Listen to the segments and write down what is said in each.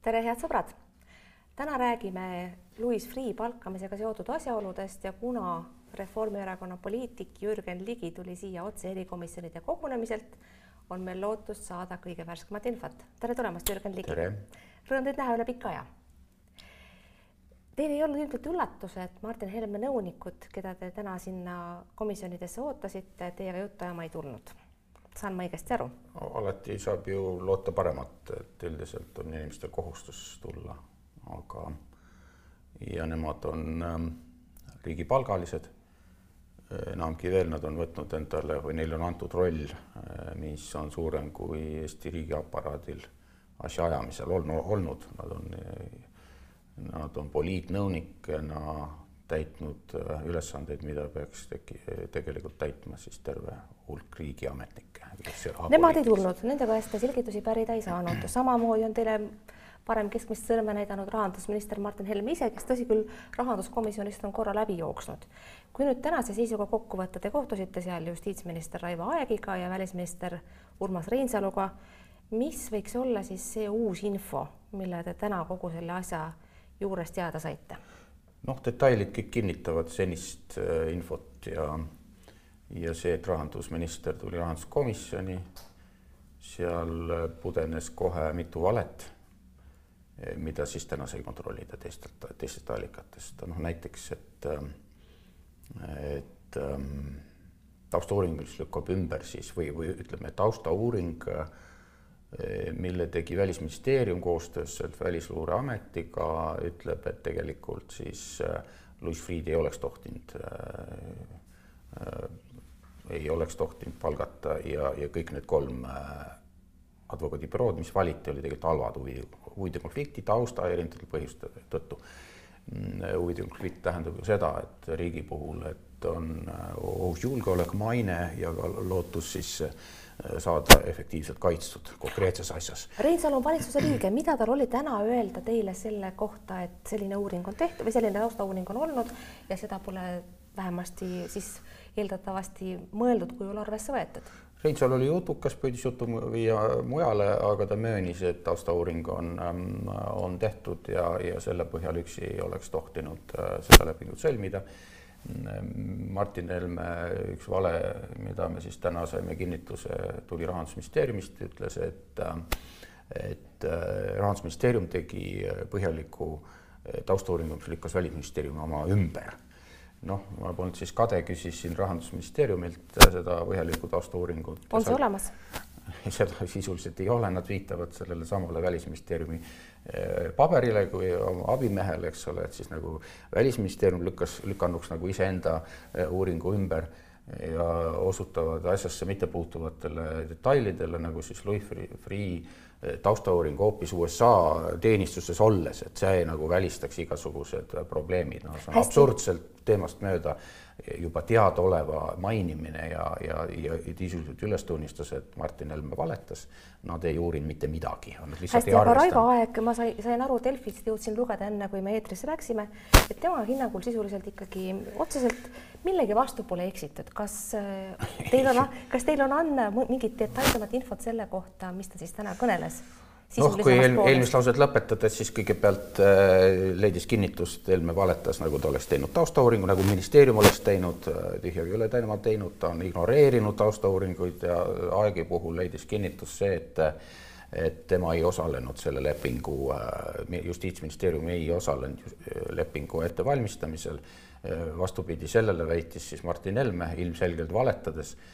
tere, head sõbrad! täna räägime Louis Freeh palkamisega seotud asjaoludest ja kuna Reformierakonna poliitik Jürgen Ligi tuli siia otse erikomisjonide kogunemiselt, on meil lootust saada kõige värskemat infot. tere tulemast, Jürgen Ligi! Rõõm teid näha üle pika aja. Teil ei olnud ilmselt üllatus, et Martin Helme nõunikud, keda te täna sinna komisjonidesse ootasite, teiega juttu ajama ei tulnud saan ma õigesti aru? alati saab ju loota paremat, et üldiselt on inimestel kohustus tulla, aga ja nemad on ähm, riigipalgalised. enamgi veel, nad on võtnud endale või neile on antud roll, äh, mis on suurem kui Eesti riigiaparaadil asjaajamisel olnud, nad on, nad on poliitnõunikena täitnud äh, ülesandeid, mida peaks teki, tegelikult täitma siis terve hulk riigiametnikke. Nemad ei tulnud, nende käest selgitusi pärida ei saanud, samamoodi on teile parem keskmist sõrme näidanud rahandusminister Martin Helme ise, kes tõsi küll, rahanduskomisjonist on korra läbi jooksnud. kui nüüd tänase seisuga kokku võtta, te kohtusite seal justiitsminister Raivo Aegiga ja välisminister Urmas Reinsaluga. mis võiks olla siis see uus info, mille te täna kogu selle asja juurest teada saite? noh, detailid kõik kinnitavad senist äh, infot ja, ja see, et rahandusminister tuli rahanduskomisjoni, seal pudenes kohe mitu valet, äh, mida siis täna sai kontrollida teistelt, teistest allikatest, noh näiteks, et, et ähm, taustauuring, mis lükkab ümber siis või, või ütleme, taustauuring mille tegi Välisministeerium koostöös Välisluureametiga, ütleb, et tegelikult siis Louis Freeh ei oleks tohtinud ei oleks tohtinud palgata ja, ja kõik need kolm äh, advokaadibürood, mis valiti, oli tegelikult halvad huvi, huvide konflikti tausta erinevatel põhjuste tõttu. Mm, huvide konflikt tähendab ju seda, et riigi puhul, et on äh, ohus julgeolek, maine ja ka lootus siis äh, saada efektiivselt kaitstud konkreetses asjas. Reinsalu on valitsuse liige, mida tal oli täna öelda teile selle kohta, et selline uuring on tehtud või selline taustauuring on olnud ja seda pole vähemasti siis eeldatavasti mõeldud kujul arvesse võetud? Reinsalu oli jutukas, püüdis jutu viia mujale, aga ta möönis, et taustauuring on, ähm, on tehtud ja, ja selle põhjal üksi ei oleks tohtinud äh, seda lepingut sõlmida Martin Helme üks vale, mida me siis täna saime kinnituse, tuli Rahandusministeeriumist, ütles, et et äh, Rahandusministeerium tegi põhjaliku äh, taustauuringu, mis lükkas Välisministeeriumi oma ümber. Noh, ma polnud siis kade, küsisin Rahandusministeeriumilt äh, seda põhjalikku taustauuringut. on see olemas? seda sisuliselt ei ole, nad viitavad sellele samale Välisministeeriumi eh, paberile kui oma abimehele, eks ole, et siis nagu Välisministeerium lükkas, lükannuks nagu iseenda eh, uuringu ümber ja osutavad asjasse mittepuutuvatele detailidele, nagu siis Louis Freeh eh, taustauuring hoopis USA teenistuses olles, et see nagu välistaks igasugused probleemid, noh, see on absurdselt teemast mööda juba teadaoleva mainimine ja, ja, ja sisuliselt üles tunnistas, et Martin Helme valetas. Nad ei uurinud mitte midagi. hästi, aga Raivo Aeg, ma sain, sain aru Delfist, jõudsin lugeda enne, kui me eetrisse läksime, et tema hinnangul sisuliselt ikkagi otseselt millegi vastu pole eksitud. kas äh, teil on, kas teil on anda mingit detailsemat infot selle kohta, mis ta siis täna kõneles? Noh, kui eel, eelmist lauset lõpetades, siis kõigepealt äh, leidis kinnitust, Helme valetas, nagu ta oleks teinud taustauuringu, nagu ministeerium oleks teinud, äh, tühjagi ei ole tema teinud, ta on ignoreerinud taustauuringuid ja Aegi puhul leidis kinnitust see, et et tema ei osalenud selle lepingu äh,, justiitsministeerium ei osalenud äh, lepingu ettevalmistamisel äh,. vastupidi sellele väitis siis Martin Helme ilmselgelt valetades Äh,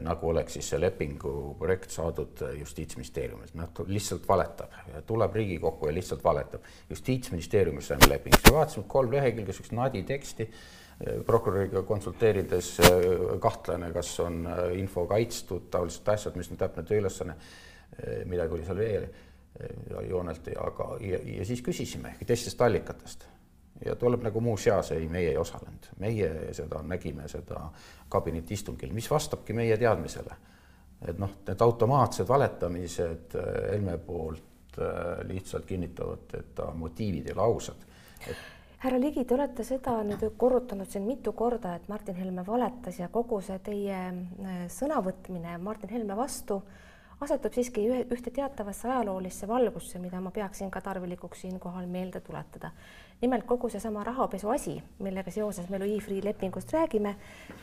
nagu oleks siis see lepingu projekt saadud äh, Justiitsministeeriumilt, noh lihtsalt valetab, tuleb Riigikokku ja lihtsalt valetab. justiitsministeeriumis saime lepingusse, vaatasime kolm lehekülge siukest nadi teksti, äh, prokuröriga konsulteerides kahtlane, kas on info kaitstud, taolised asjad, mis on täpne tööülesanne, midagi oli seal veel joonelt, aga ja, ja siis küsisime teistest allikatest ja tuleb nagu muuseas, ei, meie ei osalenud, meie seda nägime seda kabinetiistungil, mis vastabki meie teadmisele. et noh, need automaatsed valetamised äh, Helme poolt äh, lihtsalt kinnitavad, et ta motiivid ei ole ausad. Et.... härra Ligi, te olete seda nüüd korrutanud siin mitu korda, et Martin Helme valetas ja kogu see teie äh, sõnavõtmine Martin Helme vastu asetub siiski ühe, ühte teatavasse ajaloolisse valgusse, mida ma peaksin ka tarvilikuks siinkohal meelde tuletada. nimelt kogu seesama rahapesu asi, millega seoses me Louis Freeh lepingust räägime,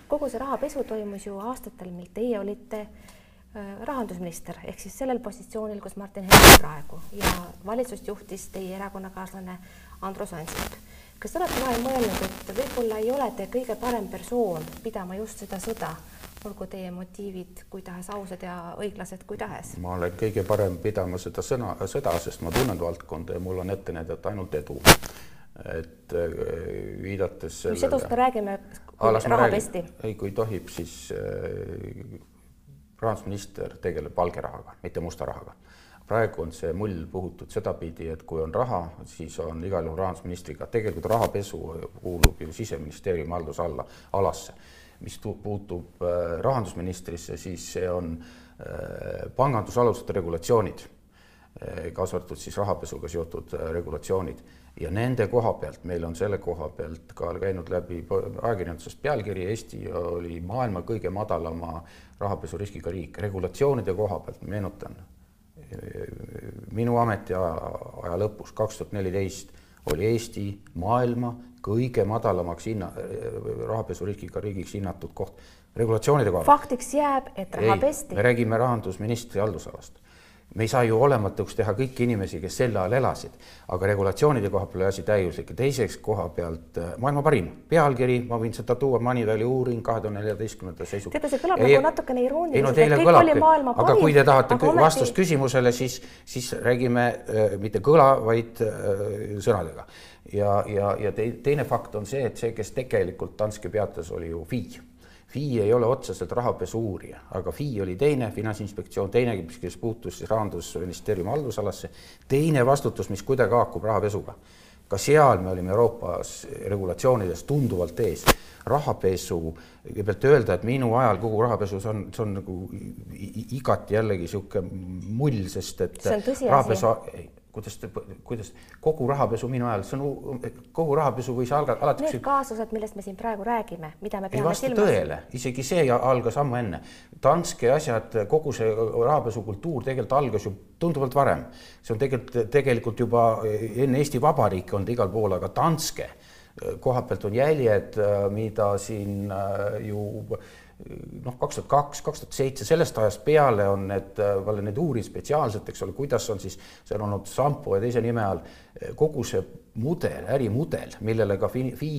kogu see rahapesu toimus ju aastatel, mil teie olite äh, rahandusminister ehk siis sellel positsioonil, kus Martin Helme praegu ja valitsust juhtis teie erakonnakaaslane Andrus Ansip kas te olete vahel mõelnud, et võib-olla ei ole te kõige parem persoon pidama just seda sõda, olgu teie motiivid kui tahes ausad ja õiglased kui tahes? ma olen kõige parem pidama seda sõna, sõda, sest ma tunnen valdkonda ja mul on ette näidata ainult edu. et äh, viidates sellele. mis edust me räägime, kui raha pesti? ei, kui tohib, siis äh, rahandusminister tegeleb valge rahaga, mitte musta rahaga praegu on see mull puhutud sedapidi, et kui on raha, siis on igal juhul rahandusministriga, tegelikult rahapesu kuulub ju siseministeeriumi halduse alla, alasse. Mis puutub äh, rahandusministrisse, siis see on äh, pangandusaluste regulatsioonid, äh, kaasa arvatud siis rahapesuga seotud regulatsioonid. Ja nende koha pealt, meil on selle koha pealt ka käinud läbi ajakirjandusest pealkiri, Eesti oli maailma kõige madalama rahapesuriskiga riik, regulatsioonide koha pealt, meenutan minu ametiaja lõpus, kaks tuhat neliteist, oli Eesti maailma kõige madalamaks hinna, rahapesuriskiga riigiks hinnatud koht regulatsioonide koha. faktiks jääb, et raha pesti. me räägime rahandusministri haldusalast me ei saa ju olematuks teha kõiki inimesi, kes sel ajal elasid, aga regulatsioonide koha peal oli asi täiuslik ja teiseks koha pealt äh, maailma parim pealkiri, ma võin seda tuua, Moneyvali uuring kahe tuhande neljateistkümnenda seisu. teate, see kõlab ei, nagu natukene irooniliselt. ei no teile kõlabki, aga kui te tahate ometi... vastust küsimusele, siis, siis räägime äh, mitte kõla, vaid äh, sõnadega. ja, ja, ja teine fakt on see, et see, kes tegelikult Danske peatas, oli ju FI FI ei ole otseselt rahapesu uurija, aga FI oli teine, Finantsinspektsioon teine, kes puutus siis Rahandusministeeriumi haldusalasse, teine vastutus, mis kuidagi haakub rahapesuga. ka seal me olime Euroopas regulatsioonides tunduvalt ees. rahapesu, kõigepealt öelda, et minu ajal kogu rahapesus on, see on nagu igati jällegi niisugune mull, sest et rahapesu, kuidas te, kuidas kogu rahapesu minu ajal, see on kogu rahapesu võis alga-, alati. Need kaasused, millest me siin praegu räägime, mida me peame silmas. tõele, isegi see algas ammu enne. Danske asjad, kogu see rahapesukultuur tegelikult algas ju tunduvalt varem. see on tegelikult, tegelikult juba enne Eesti Vabariiki olnud igal pool, aga Danske koha pealt on jäljed, mida siin äh, ju noh, kaks tuhat kaks, kaks tuhat seitse, sellest ajast peale on need, ma olen neid uurinud spetsiaalselt, eks ole, kuidas on siis, see on olnud Sampo ja teise nime all, kogu see mudel, ärimudel, millele ka FI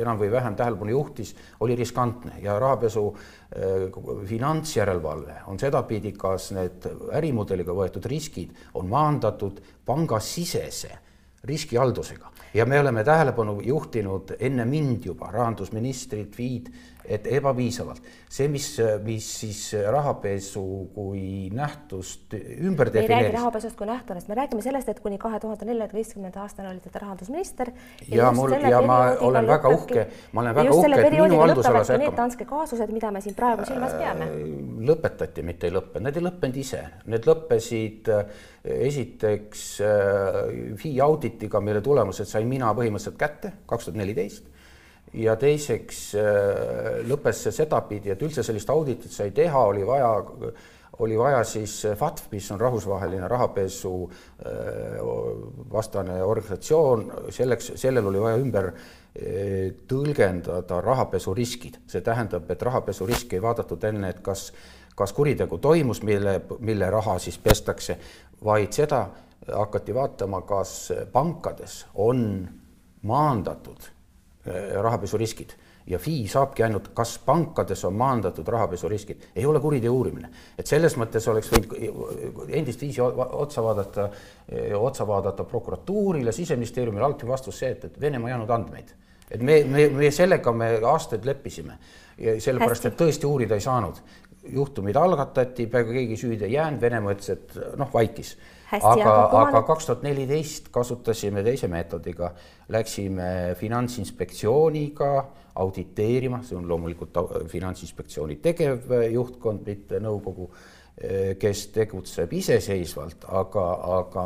enam või vähem tähelepanu juhtis, oli riskantne ja rahapesu äh, finantsjärelevalve on sedapidi, kas need ärimudeliga võetud riskid on maandatud pangasisese riskihaldusega. Ja me oleme tähelepanu juhtinud enne mind juba, rahandusministrid, FI-d et ebapiisavalt. see, mis, mis siis rahapesu kui nähtust ümber defineeris. me ei räägi rahapesust kui nähtusest, me räägime sellest, et kuni kahe tuhande neljateistkümnenda aastani olite te rahandusminister. ja, ja mul ja ma olen väga uhke, ma olen väga uhke, et minu haldusalas hakkab. Need Danske kaasused, mida me siin praegu silmas peame. Äh, lõpetati, mitte ei lõppenud, need ei lõppenud ise, need lõppesid äh, esiteks äh, FI auditiga, mille tulemused sain mina põhimõtteliselt kätte kaks tuhat neliteist ja teiseks äh, lõppes see sedapidi, et üldse sellist auditit sai teha, oli vaja, oli vaja siis FATF, mis on rahvusvaheline rahapesu äh, vastane organisatsioon, selleks, sellel oli vaja ümber äh, tõlgendada rahapesuriskid. see tähendab, et rahapesuriski ei vaadatud enne, et kas, kas kuritegu toimus, mille, mille raha siis pestakse, vaid seda hakati vaatama, kas pankades on maandatud Äh, rahapesuriskid ja FI saabki ainult, kas pankades on maandatud rahapesuriskid, ei ole kuriteo uurimine. et selles mõttes oleks võinud endist viisi otsa vaadata, äh, otsa vaadata prokuratuurile, siseministeeriumile, alati vastus see, et, et Venemaa ei andnud andmeid. et me, me, me sellega me aastaid leppisime ja sellepärast, et tõesti uurida ei saanud. Juhtumid algatati, peaaegu keegi süüdi ei jäänud, Venemaa ütles, et noh, vaikis. Aga, aga kaks tuhat neliteist kasutasime teise meetodiga, läksime Finantsinspektsiooniga auditeerima, see on loomulikult Finantsinspektsiooni tegevjuhtkond, mitte nõukogu, kes tegutseb iseseisvalt, aga, aga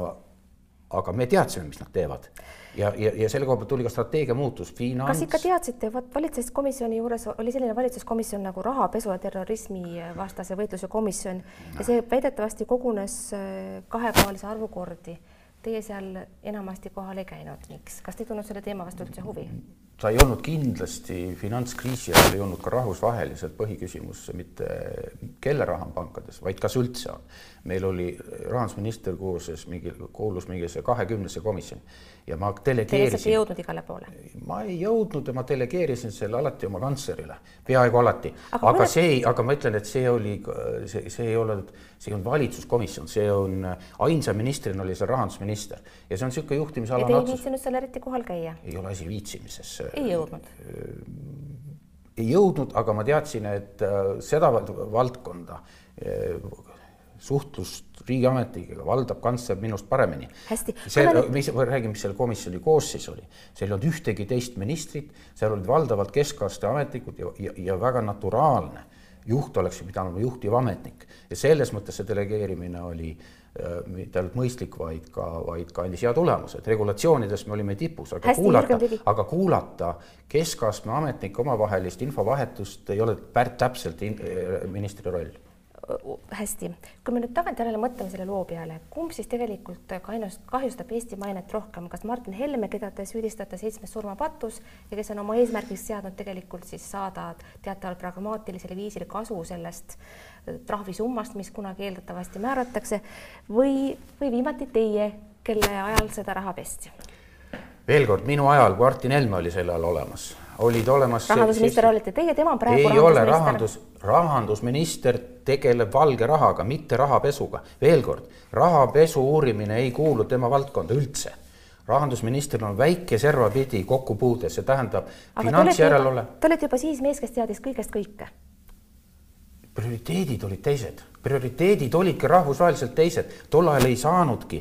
aga me teadsime, mis nad teevad ja, ja, ja selle koha pealt tuli ka strateegia muutus, finants. kas ikka teadsite, vot valitsuskomisjoni juures oli selline valitsuskomisjon nagu rahapesu ja terrorismi vastase võitluse komisjon ja see väidetavasti kogunes äh, kahekaalise arvu kordi. Teie seal enamasti kohal ei käinud, miks, kas te ei tundnud selle teema vastu üldse huvi? Ta ei olnud kindlasti finantskriisi ajal ei olnud ka rahvusvaheliselt põhiküsimus mitte kelle raha on pankades, vaid kas üldse on. meil oli rahandusminister kooses mingi, kuulus mingisse kahekümnesse komisjoni ja ma delegeerisin. Te ei jõudnud igale poole? ma ei jõudnud ja ma delegeerisin selle alati oma kantslerile, peaaegu alati. aga, aga mõned... see aga ma ütlen, et see oli, see, see ei olnud, see ei olnud valitsuskomisjon, see on, ainsa ministrina oli seal rahandusminister ja see on niisugune juhtimisalane otsus. Te ei viitsinud seal eriti kohal käia? ei ole asi viitsimises. Ei jõudnud? ei jõudnud, aga ma teadsin, et äh, seda valdkonda äh, suhtlust riigiametnikega valdab kantsler minust paremini. see, mis, räägin, mis selle komisjoni koosseis oli. seal ei olnud ühtegi teist ministrit, seal olid valdavalt keskastme ametnikud ja, ja, ja väga naturaalne juht oleks pidanud olema juhtiv ametnik. Ja selles mõttes see delegeerimine oli äh, mitte ainult mõistlik, vaid ka, vaid ka andis hea tulemuse, et regulatsioonides me olime tipus, aga Hästi, kuulata, aga kuulata keskastme ametnike omavahelist infovahetust ei ole täpselt in, ministri roll hästi, kui me nüüd tagantjärele mõtleme selle loo peale, kumb siis tegelikult kainust, kahjustab Eesti mainet rohkem, kas Martin Helme, keda te süüdistate seitsmes surmapatus ja kes on oma eesmärgiks seadnud tegelikult siis saada teatavalt pragmaatilisel viisil kasu sellest äh, trahvisummast, mis kunagi eeldatavasti määratakse, või, või viimati teie, kelle ajal seda raha pesti? veel kord, minu ajal Martin Helme oli sel ajal olemas olid olemas. rahandusminister olite teie, tema praegu ei ole rahandus, rahandusminister tegeleb valge rahaga, mitte rahapesuga. veel kord, rahapesu uurimine ei kuulu tema valdkonda üldse. rahandusministril on väike servapidi kokkupuude, see tähendab finantsjärelevalve. Te olete juba siis mees, kes teadis kõigest kõike. prioriteedid olid teised, prioriteedid olidki rahvusvaheliselt teised, tol ajal ei saanudki,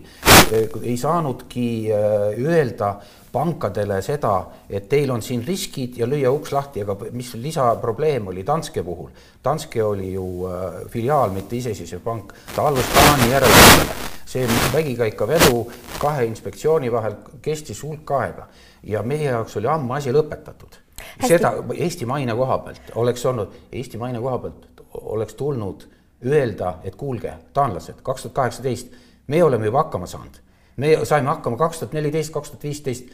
ei saanudki äh, öelda pankadele seda, et teil on siin riskid ja lüüa uks lahti, aga mis lisaprobleem oli Danske puhul? Danske oli ju äh, filiaal, mitte iseseisev pank, ta allus Taani järelevalvele. see vägikaikavedu kahe inspektsiooni vahel kestis hulk aega ja meie jaoks oli ammu asi lõpetatud. seda Eesti maine koha pealt oleks olnud, Eesti maine koha pealt oleks tulnud öelda, et kuulge, taanlased, kaks tuhat kaheksateist, me oleme juba hakkama saanud. Me saime hakkama kaks tuhat neliteist, kaks tuhat viisteist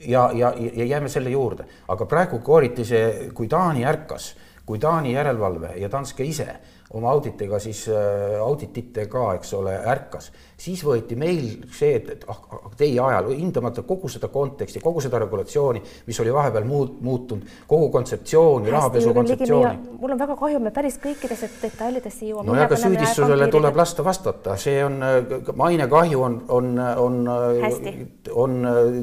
ja, ja, ja jääme selle juurde, aga praegu kooriti see, kui Taani ärkas, kui Taani järelevalve ja Danske ise oma auditega siis äh,, audititega, eks ole, ärkas. Siis võeti meil see, et, et ah, ah, teie ajal, hindamata kogu seda konteksti, kogu seda regulatsiooni, mis oli vahepeal muud, muutunud, kogu kontseptsiooni, rahapesu kontseptsiooni. mul on väga kahju, me päris kõikidesse detailidesse jõuame. no aga süüdistusele tuleb lasta vastata, see on, mainekahju on, on, on, on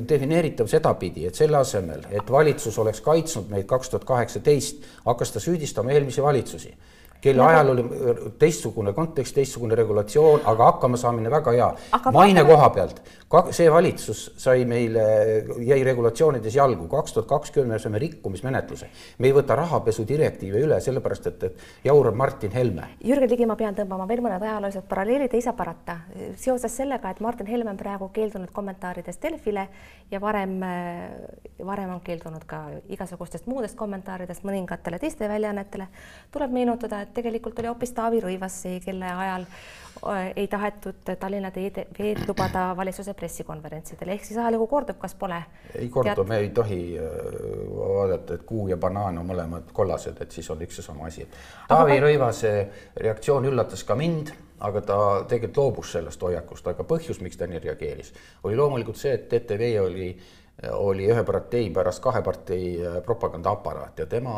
defineeritav sedapidi, et selle asemel, et valitsus oleks kaitsnud meid kaks tuhat kaheksateist, hakkas ta süüdistama eelmisi valitsusi kelle ajal oli teistsugune kontekst, teistsugune regulatsioon, aga hakkamasaamine väga hea. maine koha pealt, see valitsus sai meile, jäi regulatsioonides jalgu, kaks tuhat kakskümmend me saime rikkumismenetluse. me ei võta rahapesu direktiive üle, sellepärast et, et jaurab Martin Helme. Jürgen Ligi, ma pean tõmbama veel mõned ajaloolised paralleelid, ei saa parata. seoses sellega, et Martin Helme on praegu keeldunud kommentaaridest Delfile ja varem, varem on keeldunud ka igasugustest muudest kommentaaridest mõningatele teistele väljaannetele, tuleb meenutada, et et tegelikult oli hoopis Taavi Rõivas see, kelle ajal äh, ei tahetud Tallinna teed, veed lubada valitsuse pressikonverentsidel, ehk siis ajalugu kordub, kas pole? ei kordu me ei tohi äh, vaadata, et kuu ja banaan on mõlemad kollased, et siis on üks ja sama asi. Taavi aga... Rõivase reaktsioon üllatas ka mind aga ta tegelikult loobus sellest hoiakust, aga põhjus, miks ta nii reageeris, oli loomulikult see, et ETV oli oli ühe partei pärast kahe partei äh, propagandaaparaat ja tema,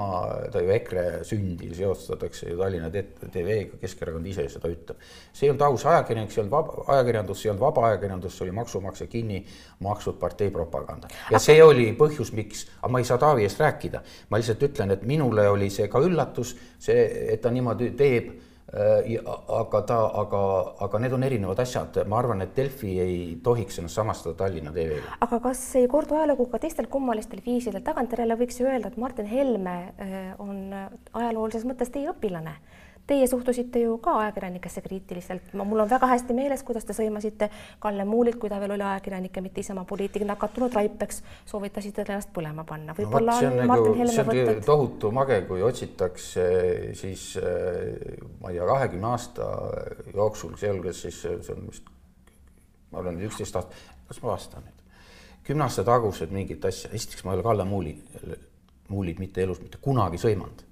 ta ju EKRE sündi seostatakse ju Tallinna TV-ga, Keskerakond ise seda ütleb. see ei olnud aus ajakirjanik, see ei olnud vaba, ajakirjandus, see ei olnud vaba ajakirjandus, see oli maksumaksja kinni makstud partei propaganda. ja see oli põhjus, miks, aga ma ei saa Taavi eest rääkida, ma lihtsalt ütlen, et minule oli see ka üllatus, see, et ta niimoodi teeb aga ta, aga, aga need on erinevad asjad, ma arvan, et Delfi ei tohiks ennast samastada Tallinna TV-ga. aga kas ei kordu ajalugu ka teistel kummalistel viisidel, tagantjärele võiks ju öelda, et Martin Helme äh, on ajaloolises mõttes teie õpilane Teie suhtusite ju ka ajakirjanikesse kriitiliselt, ma, mul on väga hästi meeles, kuidas te sõimasite Kalle Muulit, kui ta veel oli ajakirjanik ja mitte Isamaa poliitik, nakatunud raipeks, soovitasite ennast põlema panna. võib-olla no, on, on Martin nagu, Helme võtnud. tohutu mage, kui otsitakse siis ma ei tea, kahekümne aasta jooksul, sealhulgas siis see on vist, ma olen üksteist aastat, kas ma vastan nüüd? kümne aasta tagused mingit asja, esiteks ma ei ole Kalle Muuli, Muulit mitte elus mitte kunagi sõimanud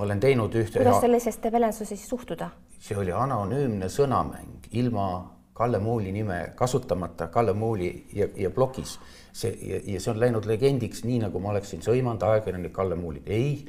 ma olen teinud ühte. kuidas sellisesse väljendusse siis suhtuda? see oli anonüümne sõnamäng ilma Kalle Muuli nime kasutamata, Kalle Muuli ja, ja plokis. see ja, ja see on läinud legendiks, nii nagu ma oleksin sõimanud ajakirjanik Kalle Muulit. ei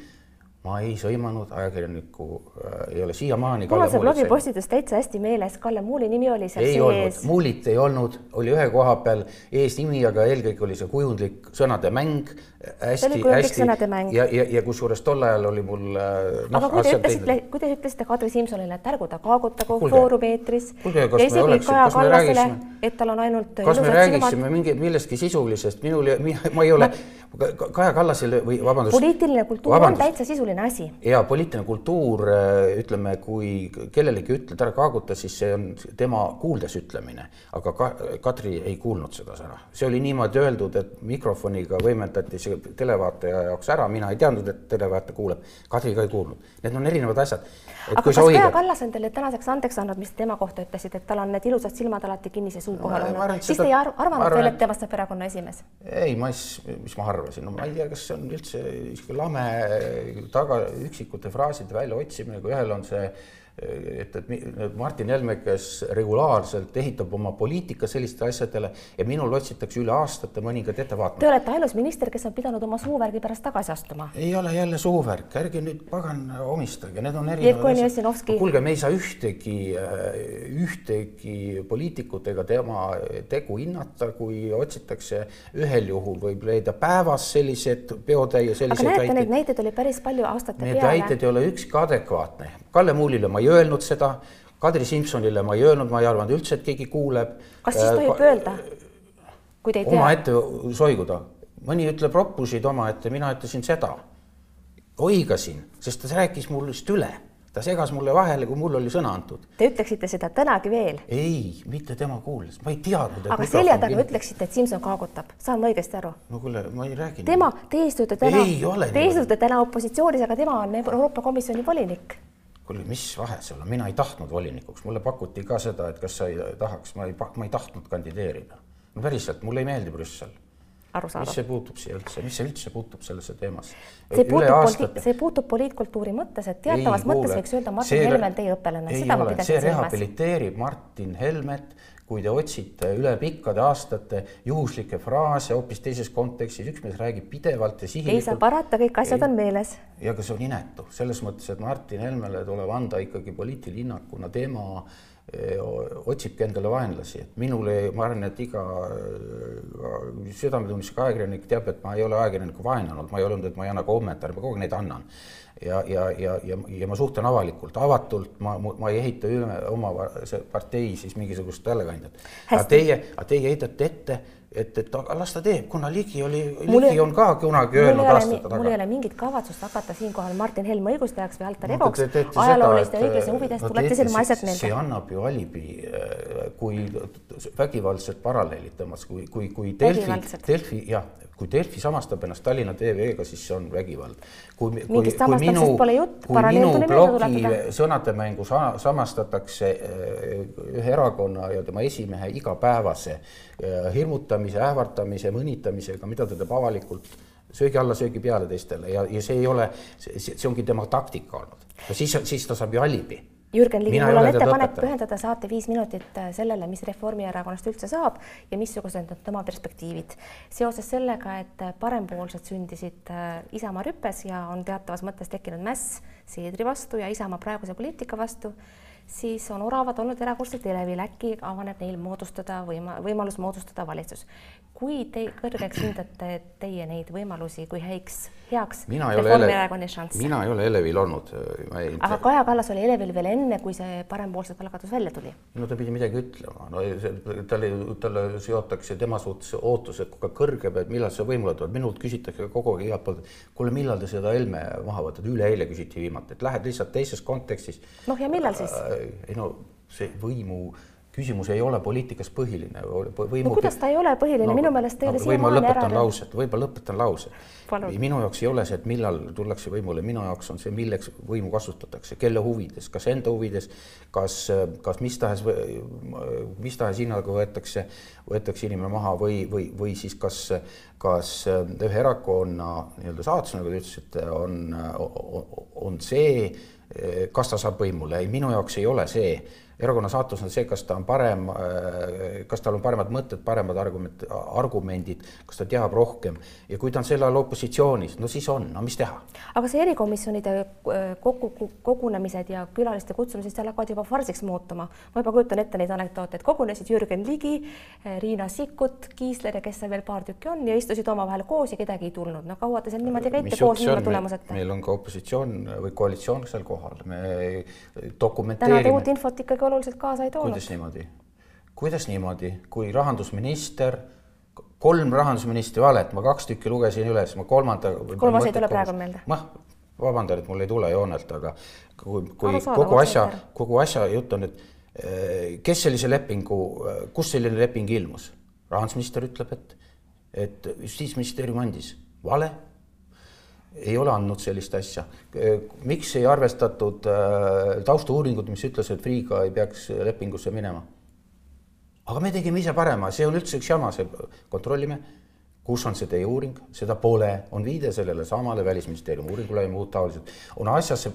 ma ei sõimanud ajakirjanikku äh,, ei ole siiamaani. mul on see blogipostitus täitsa hästi meeles, Kalle Muuli nimi oli seal ei sees. Muulit ei olnud, oli ühe koha peal eesnimi, aga eelkõige oli see kujundlik sõnade mäng. hästi, hästi ja, ja, ja kusjuures tol ajal oli mul äh, no,. aga kui te ütlesite, kui te ütlesite Kadri Simsonile, et ärgu ta kaagutagu Foorum eetris ja isegi Kaja Kallasele, et tal on ainult. kas me räägiksime mingi millestki sisulisest, minul, ma ei ole no, Kaja Kallasele või vabandust. poliitiline kultuur vabandust. on täitsa sisuline asi. ja poliitiline kultuur, äh, ütleme, kui kellelegi ütled ära kaaguta, siis see on tema kuuldes ütlemine, aga ka, Kadri ei kuulnud seda sõna. see oli niimoodi öeldud, et mikrofoniga võimendati see televaataja jaoks ära, mina ei teadnud, et televaataja kuuleb. Kadri ka ei kuulnud. Need on erinevad asjad. aga kas Kaja Kallas on teile tänaseks andeks andnud, mis te tema kohta ütlesite, et tal on need ilusad silmad alati kinnise suu kohal olnud, siis te ei arvanud veel, et temast saab erakonna esimees? ei, ma ei, mis ma arvan arvasin, no ma ei tea, kas see on üldse niisugune lame taga üksikute fraaside väljaotsimine, kui ühel on see et, et Martin Helme, kes regulaarselt ehitab oma poliitika sellistele asjadele ja minul otsitakse üle aastate mõningad ettevaatamised. Te olete ainus minister, kes on pidanud oma suuvärgi pärast tagasi astuma. ei ole jälle suuvärk, ärge nüüd pagan omistage, need on erinevad asjad. kuulge, me ei saa ühtegi, ühtegi poliitikut ega tema tegu hinnata, kui otsitakse ühel juhul võib leida päevas sellised peotäie selliseid aga näete, neid näiteid oli päris palju aastate need peale. Need väited ei ole ükski adekvaatne. Kalle Muulile ma ei öelnud seda, Kadri Simsonile ma ei öelnud, ma ei arvanud üldse, et keegi kuuleb. kas siis tohib äh, öelda, kui te ei tea? omaette soiguda, mõni ütleb roppusid omaette, mina ütlesin seda. oigasin, sest ta rääkis mul just üle ta segas mulle vahele, kui mul oli sõna antud. Te ütleksite seda tänagi veel? ei, mitte tema kuulas, ma ei teadnud. aga selja taga kind... ütleksite, et Simson kaagutab, saan ma õigesti aru? no kuule, ma ei räägi. tema, te istute täna, te istute täna opositsioonis, aga tema on Euroopa Komisjoni volinik kuule, mis vahe seal on, mina ei tahtnud volinikuks, mulle pakuti ka seda, et kas sa ei tahaks, ma ei, ma ei tahtnud kandideerida. no päriselt, mulle ei meeldi Brüssel. mis see puutub siia üldse, mis see üldse puutub sellesse teemasse? see puutub aastate... see puutub poliitkultuuri mõttes, et teatavas ei, mõttes võiks öelda Martin Helme on teie õpilane, seda ma pidasin silmas. see rehabiliteerib Martin Helmet kui te otsite üle pikkade aastate juhuslikke fraase hoopis teises kontekstis, üks mees räägib pidevalt ja sihilikult. ei saa parata, kõik asjad ei, on meeles. ja aga see on inetu selles mõttes, et Martin Helmele tuleb anda ikkagi poliitiline hinnang, kuna tema eh, otsibki endale vaenlasi, et minule, ma arvan, et iga südametunnistusega ajakirjanik teab, et ma ei ole ajakirjanikku vaenanud, ma ei olnud, et ma ei anna kommentaare, ma kogu aeg neid annan. Ja, ja, ja, ja, ja ma suhtlen avalikult, avatult, ma, ma ei ehita üle oma partei siis mingisugust häälekandjat. aga teie, aga teie heidate ette, et, et las ta teeb, kuna Ligi oli, Ligi on ka kunagi öelnud aastate taga. mul ei ole mingit kavatsust hakata siinkohal Martin Helme õigustajaks või alter egoks no,, ajalooliste õiglase huvides no, tuletate silma asjad meelde. see annab ju alibi, äh, kui vägivaldsed paralleelid tõmbas, kui, kui, kui Delfi, Delfi jah, kui Delfi samastab ennast Tallinna TV-ga, siis see on vägivald. kui, kui, kui minu, kui minu blogi sõnademängu sa, samastatakse äh, ühe erakonna ja tema esimehe igapäevase äh, hirmutamise, ähvardamise, mõnitamisega, mida ta teeb avalikult söögi alla, söögi peale teistele ja, ja see ei ole, see, see ongi tema taktika olnud. ja siis, siis ta saab ju alibi Jürgen Ligi, mul on ettepanek pühendada saate viis minutit äh, sellele, mis Reformierakonnast üldse saab ja missugused on tema perspektiivid. seoses sellega, et äh, parempoolsed sündisid äh, Isamaa rüppes ja on teatavas mõttes tekkinud mäss Seedri vastu ja Isamaa praeguse poliitika vastu, siis on oravad olnud erakordselt elevil, äkki avaneb neil moodustada võima-, võimalus moodustada valitsus. kui te kõrgeks hindate teie neid võimalusi, kui häiks, heaks Reformierakonna šanss? mina ei ole elevil olnud. Ei... aga Kaja Kallas oli elevil veel enne, kui see parempoolsete algatus välja tuli. no ta pidi midagi ütlema, no talle, talle seotakse tema suhtes ootused aeg kõrgem, et millal see võimule tuleb, minult küsitakse kogu aeg igalt poolt, kuule, millal te seda Helme maha võtate, üleeile küsiti viimati, et lähed lihtsalt teises kontekstis. noh, ja millal siis äh,? Ei no see võimu küsimus ei ole poliitikas põhiline. Võimu... no kuidas ta ei ole põhiline no,, minu meelest ei no, ole siiamaani ära. lõpetan lauset, võib-olla lõpetan lause. minu jaoks ei ole see, et millal tullakse võimule, minu jaoks on see, milleks võimu kasutatakse, kelle huvides, kas enda huvides, kas, kas mis tahes, mis tahes hinnaga võetakse, võetakse inimene maha või, või, või siis kas, kas ühe erakonna nii-öelda saatus, nagu te ütlesite, on, on see kas ta saab võimule, ei, minu jaoks ei ole see erakonna saatus on see, kas ta on parem, äh, kas tal on paremad mõtted, paremad argument, argumendid, kas ta teab rohkem ja kui ta on sel ajal opositsioonis, no siis on, no mis teha. aga see erikomisjonide äh, kokku, kogunemised ja külaliste kutsumised seal hakkavad juba farsiks muutuma. ma juba kujutan ette neid anekdoote, et kogunesid Jürgen Ligi, äh, Riina Sikkut, Kiisler ja kes seal veel paar tükki on ja istusid omavahel koos ja kedagi ei tulnud. no kaua te seal niimoodi käite koos ilma tulemuseta? meil on ka opositsioon või koalitsioon seal kohal, me dokumenteerime. täna te uut infot ikkagi oluliselt kaasa ei toonud. kuidas niimoodi? kuidas niimoodi, kui rahandusminister, kolm rahandusministri valet, ma kaks tükki lugesin üles, ma kolmanda. kolmas ei tule praegu meelde. ma vabandan, et mul ei tule joonelt, aga kui, kui Arusaada, kogu asja, kogu asja jutt on, et eh, kes sellise lepingu, kus selline leping ilmus? rahandusminister ütleb, et, et justiitsministeerium andis, vale ei ole andnud sellist asja. miks ei arvestatud äh, taustauuringut, mis ütles, et Freeh'ga ei peaks lepingusse minema? aga me tegime ise parema, see on üldse üks jama, see kontrollime kus on see teie uuring, seda pole, on viide sellele samale Välisministeeriumi uuringule ja muud taolised. on asjasse,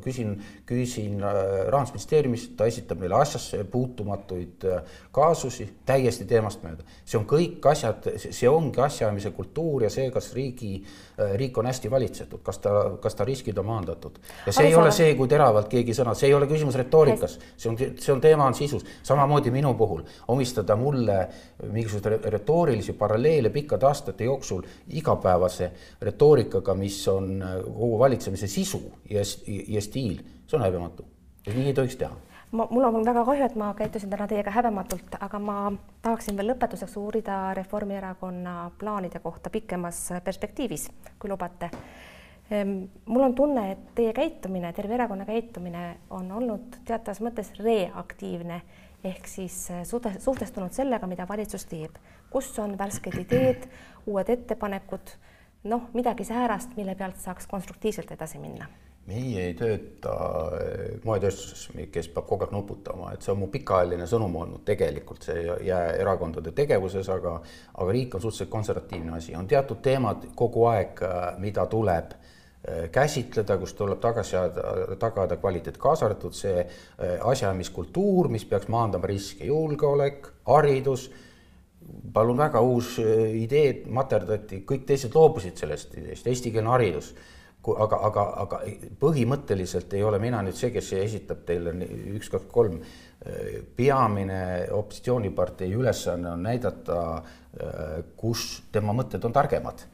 küsin, küsin äh, Rahandusministeeriumist, ta esitab meile asjasse puutumatuid äh, kaasusi täiesti teemast mööda. see on kõik asjad, see ongi asjaajamise kultuur ja see, kas riigi, äh, riik on hästi valitsetud, kas ta, kas ta riskid on maandatud. ja see Aga ei ole see, kui teravalt keegi sõna, see ei ole küsimus retoorikas, see on, see on teema on sisus, samamoodi minu puhul. Omistada mulle mingisuguseid retoorilisi paralleele pikkade pikkade aastate jooksul igapäevase retoorikaga, mis on äh, kogu valitsemise sisu ja, ja stiil, see on häbematu. nii ei tohiks teha ma, mul on väga kahju, et ma käitusin täna teiega häbematult, aga ma tahaksin veel lõpetuseks uurida Reformierakonna plaanide kohta pikemas perspektiivis, kui lubate. Ehm, mul on tunne, et teie käitumine, terve erakonna käitumine on olnud teatavas mõttes reaktiivne ehk siis äh, suhtestunud sellega, mida valitsus teeb. Kus on värsked ideed, uued ettepanekud, noh, midagi säärast, mille pealt saaks konstruktiivselt edasi minna. Meie ei tööta eh, moetööstuses, kes peab kogu aeg nuputama, et see on mu pikaajaline sõnum olnud, tegelikult see ei jää erakondade tegevuses, aga aga riik on suhteliselt konservatiivne asi, on teatud teemad kogu aeg, eh, mida tuleb eh, käsitleda, kus tuleb tagasi ajada, tagada kvaliteet, kaasa arvatud see asjaajamiskultuur, mis peaks maandama riske, julgeolek, haridus palun väga, uus äh, idee materdati, kõik teised loobusid sellest ideest, eestikeelne haridus. aga, aga, aga põhimõtteliselt ei ole mina nüüd see, kes esitab teile üks, kaks, kolm. Peamine opositsioonipartei ülesanne on näidata, kus tema mõtted on targemad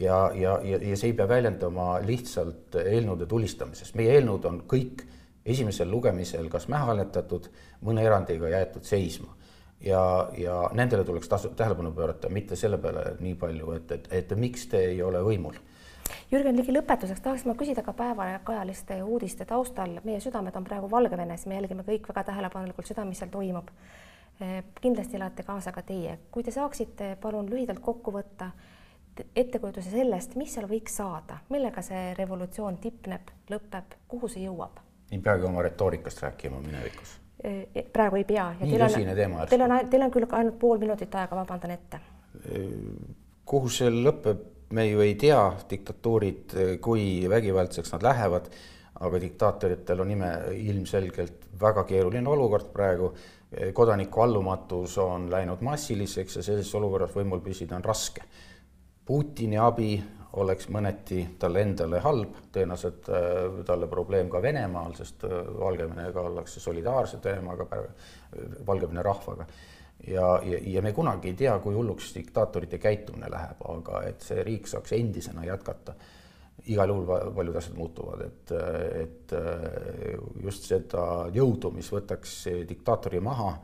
ja, ja, ja, ja see ei pea väljendama lihtsalt eelnõude tulistamises, meie eelnõud on kõik esimesel lugemisel kas maha hääletatud, mõne erandiga jäetud seisma. Ja, ja nendele tuleks tasu, tähelepanu pöörata, mitte selle peale nii palju, et, et, et miks te ei ole võimul. Jürgen Ligi, lõpetuseks tahaks ma küsida ka päevakajaliste uudiste taustal, meie südamed on praegu Valgevenes, me jälgime kõik väga tähelepanelikult seda, mis seal toimub. Eh, kindlasti elate kaasa ka teie, kui te saaksite palun lühidalt kokku võtta ettekujutuse sellest, mis seal võiks saada, millega see revolutsioon tipneb, lõpeb, kuhu see jõuab? ei peagi oma retoorikast rääkima minevikus Eh, praegu ei pea. nii tõsine teema. Teil on, teil on küll ainult pool minutit aega, vabandan ette. Eh, kuhu see lõpeb, me ju ei tea, diktatuurid, eh, kui vägivaldseks nad lähevad, aga diktaatoritel on ime ilmselgelt väga keeruline olukord praegu. kodaniku allumatus on läinud massiliseks ja sellises olukorras võimul püsida on raske. Putini abi oleks mõneti talle endale halb, tõenäoliselt äh, talle probleem ka Venemaal, sest äh, Valgevenega ollakse solidaarsed Venemaaga, Valgevene rahvaga. ja, ja, ja me kunagi ei tea, kui hulluks diktaatorite käitumine läheb, aga et see riik saaks endisena jätkata, igal juhul paljud asjad muutuvad, et, et äh, just seda jõudu, mis võtaks diktaatori maha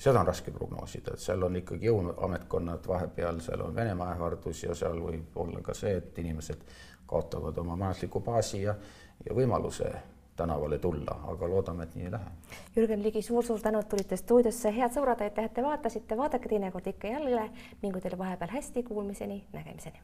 seda on raske prognoosida, et seal on ikkagi jõuametkonnad vahepeal, seal on Venemaa ähvardus ja seal võib olla ka see, et inimesed kaotavad oma majandusliku baasi ja, ja võimaluse tänavale tulla, aga loodame, et nii ei lähe. Jürgen Ligi suur,, suur-suur tänu, et tulite stuudiosse, head sõbrad, aitäh, et te vaatasite, vaadake teinekord ikka jälle, mingu teile vahepeal hästi, kuulmiseni, nägemiseni